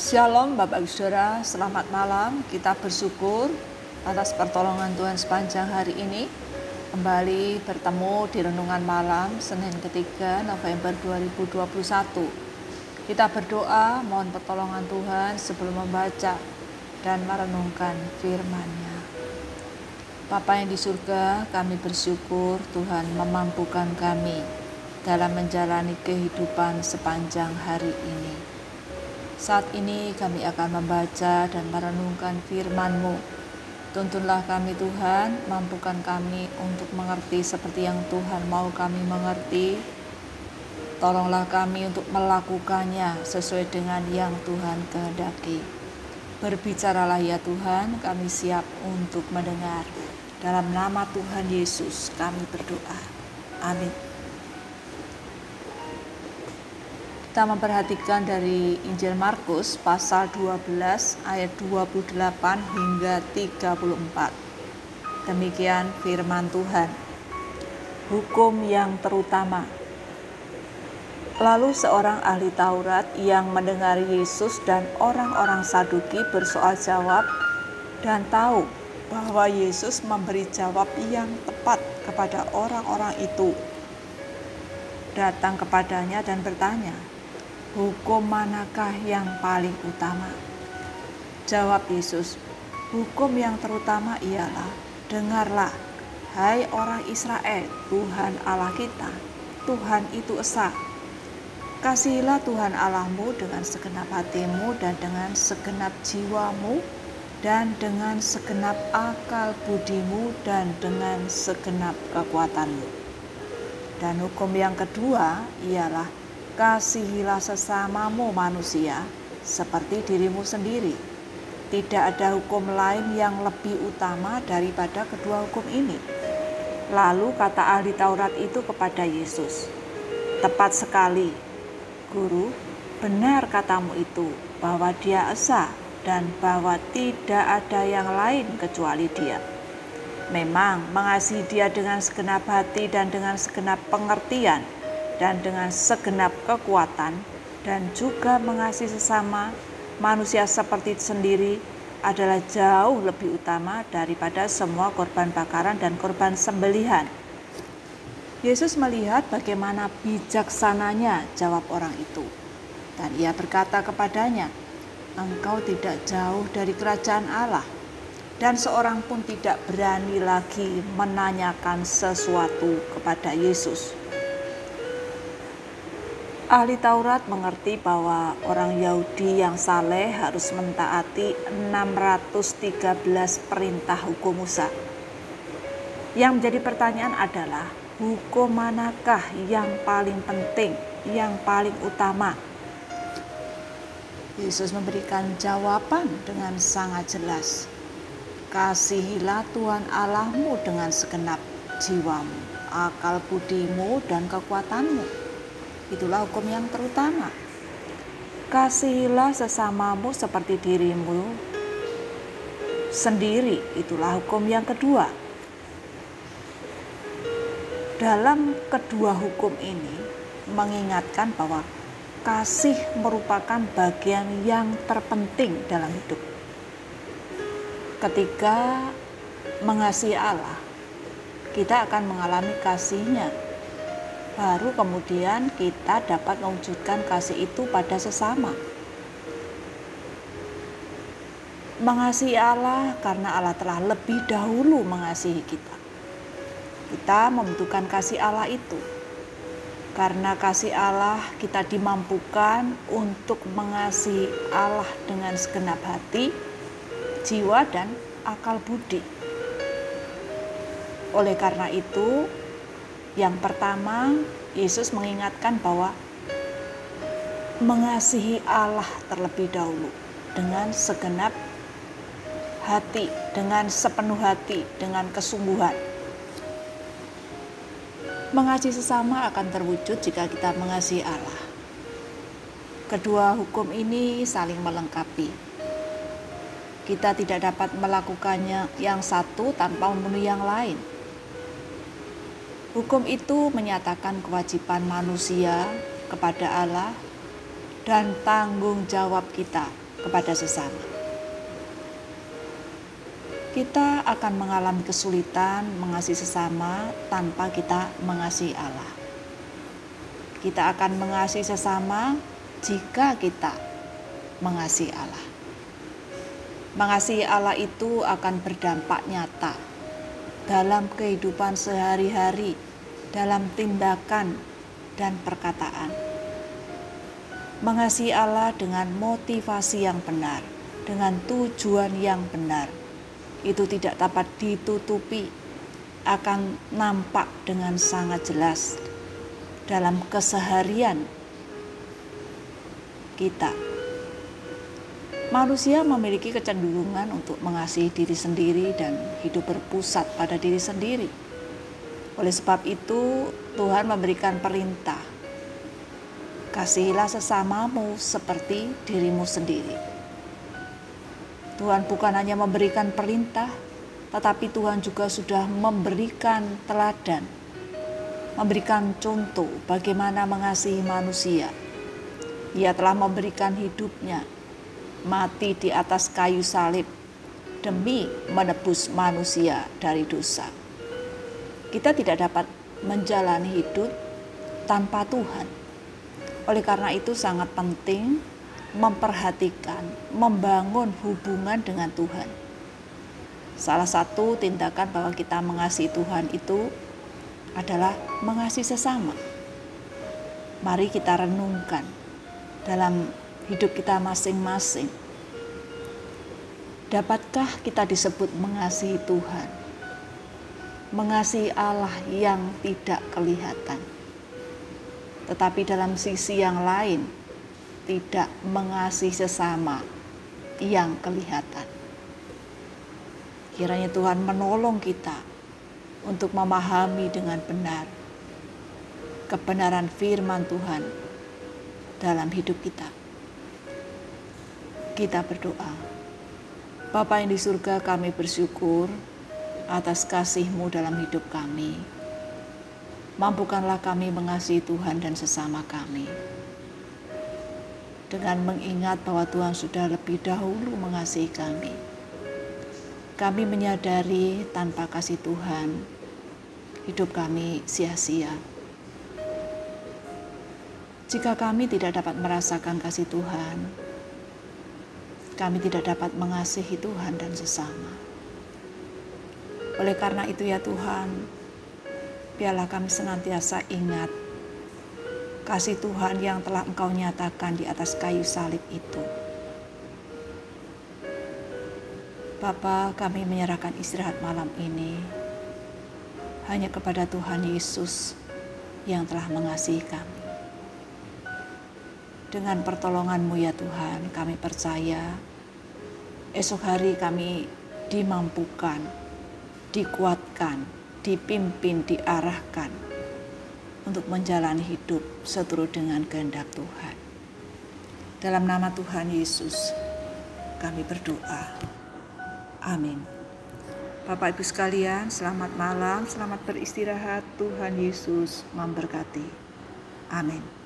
Shalom Bapak Ibu Saudara, selamat malam. Kita bersyukur atas pertolongan Tuhan sepanjang hari ini. Kembali bertemu di renungan malam Senin ketiga November 2021. Kita berdoa mohon pertolongan Tuhan sebelum membaca dan merenungkan firman-Nya. Bapa yang di surga, kami bersyukur Tuhan memampukan kami dalam menjalani kehidupan sepanjang hari ini. Saat ini kami akan membaca dan merenungkan firman-Mu. Tuntunlah kami Tuhan, mampukan kami untuk mengerti seperti yang Tuhan mau kami mengerti. Tolonglah kami untuk melakukannya sesuai dengan yang Tuhan kehendaki. Berbicaralah ya Tuhan, kami siap untuk mendengar. Dalam nama Tuhan Yesus kami berdoa. Amin. Kita memperhatikan dari Injil Markus pasal 12 ayat 28 hingga 34. Demikian firman Tuhan. Hukum yang terutama. Lalu seorang ahli Taurat yang mendengar Yesus dan orang-orang Saduki bersoal jawab dan tahu bahwa Yesus memberi jawab yang tepat kepada orang-orang itu datang kepadanya dan bertanya, hukum manakah yang paling utama? Jawab Yesus, hukum yang terutama ialah, dengarlah, hai orang Israel, Tuhan Allah kita, Tuhan itu Esa. Kasihilah Tuhan Allahmu dengan segenap hatimu dan dengan segenap jiwamu dan dengan segenap akal budimu dan dengan segenap kekuatanmu. Dan hukum yang kedua ialah kasihilah sesamamu manusia seperti dirimu sendiri. Tidak ada hukum lain yang lebih utama daripada kedua hukum ini. Lalu kata ahli Taurat itu kepada Yesus, "Tepat sekali, Guru, benar katamu itu bahwa Dia Esa dan bahwa tidak ada yang lain kecuali Dia." Memang mengasihi Dia dengan segenap hati dan dengan segenap pengertian dan dengan segenap kekuatan dan juga mengasihi sesama manusia seperti sendiri adalah jauh lebih utama daripada semua korban bakaran dan korban sembelihan. Yesus melihat bagaimana bijaksananya jawab orang itu. Dan ia berkata kepadanya, engkau tidak jauh dari kerajaan Allah. Dan seorang pun tidak berani lagi menanyakan sesuatu kepada Yesus. Ahli Taurat mengerti bahwa orang Yahudi yang saleh harus mentaati 613 perintah hukum Musa. Yang menjadi pertanyaan adalah, hukum manakah yang paling penting, yang paling utama? Yesus memberikan jawaban dengan sangat jelas. Kasihilah Tuhan Allahmu dengan segenap jiwamu, akal budimu, dan kekuatanmu Itulah hukum yang terutama. Kasihilah sesamamu seperti dirimu sendiri. Itulah hukum yang kedua. Dalam kedua hukum ini mengingatkan bahwa kasih merupakan bagian yang terpenting dalam hidup. Ketika mengasihi Allah, kita akan mengalami kasihnya baru kemudian kita dapat mewujudkan kasih itu pada sesama. Mengasihi Allah karena Allah telah lebih dahulu mengasihi kita. Kita membutuhkan kasih Allah itu. Karena kasih Allah kita dimampukan untuk mengasihi Allah dengan segenap hati, jiwa dan akal budi. Oleh karena itu, yang pertama, Yesus mengingatkan bahwa mengasihi Allah terlebih dahulu dengan segenap hati, dengan sepenuh hati, dengan kesungguhan. Mengasihi sesama akan terwujud jika kita mengasihi Allah. Kedua hukum ini saling melengkapi. Kita tidak dapat melakukannya yang satu tanpa memenuhi yang lain Hukum itu menyatakan kewajiban manusia kepada Allah dan tanggung jawab kita kepada sesama. Kita akan mengalami kesulitan mengasihi sesama tanpa kita mengasihi Allah. Kita akan mengasihi sesama jika kita mengasihi Allah. Mengasihi Allah itu akan berdampak nyata dalam kehidupan sehari-hari, dalam tindakan dan perkataan. Mengasihi Allah dengan motivasi yang benar, dengan tujuan yang benar, itu tidak dapat ditutupi, akan nampak dengan sangat jelas dalam keseharian kita Manusia memiliki kecenderungan untuk mengasihi diri sendiri dan hidup berpusat pada diri sendiri. Oleh sebab itu, Tuhan memberikan perintah: "Kasihilah sesamamu seperti dirimu sendiri." Tuhan bukan hanya memberikan perintah, tetapi Tuhan juga sudah memberikan teladan, memberikan contoh bagaimana mengasihi manusia. Ia telah memberikan hidupnya mati di atas kayu salib demi menebus manusia dari dosa. Kita tidak dapat menjalani hidup tanpa Tuhan. Oleh karena itu sangat penting memperhatikan, membangun hubungan dengan Tuhan. Salah satu tindakan bahwa kita mengasihi Tuhan itu adalah mengasihi sesama. Mari kita renungkan dalam hidup kita masing-masing. Dapatkah kita disebut mengasihi Tuhan? Mengasihi Allah yang tidak kelihatan. Tetapi dalam sisi yang lain, tidak mengasihi sesama yang kelihatan. Kiranya Tuhan menolong kita untuk memahami dengan benar kebenaran firman Tuhan dalam hidup kita kita berdoa. Bapa yang di surga kami bersyukur atas kasih-Mu dalam hidup kami. Mampukanlah kami mengasihi Tuhan dan sesama kami. Dengan mengingat bahwa Tuhan sudah lebih dahulu mengasihi kami. Kami menyadari tanpa kasih Tuhan, hidup kami sia-sia. Jika kami tidak dapat merasakan kasih Tuhan, kami tidak dapat mengasihi Tuhan dan sesama. Oleh karena itu ya Tuhan, biarlah kami senantiasa ingat kasih Tuhan yang telah Engkau nyatakan di atas kayu salib itu. Bapa, kami menyerahkan istirahat malam ini hanya kepada Tuhan Yesus yang telah mengasihi kami. Dengan pertolonganmu ya Tuhan, kami percaya esok hari kami dimampukan, dikuatkan, dipimpin, diarahkan untuk menjalani hidup seturut dengan kehendak Tuhan. Dalam nama Tuhan Yesus, kami berdoa. Amin. Bapak Ibu sekalian, selamat malam, selamat beristirahat. Tuhan Yesus memberkati. Amin.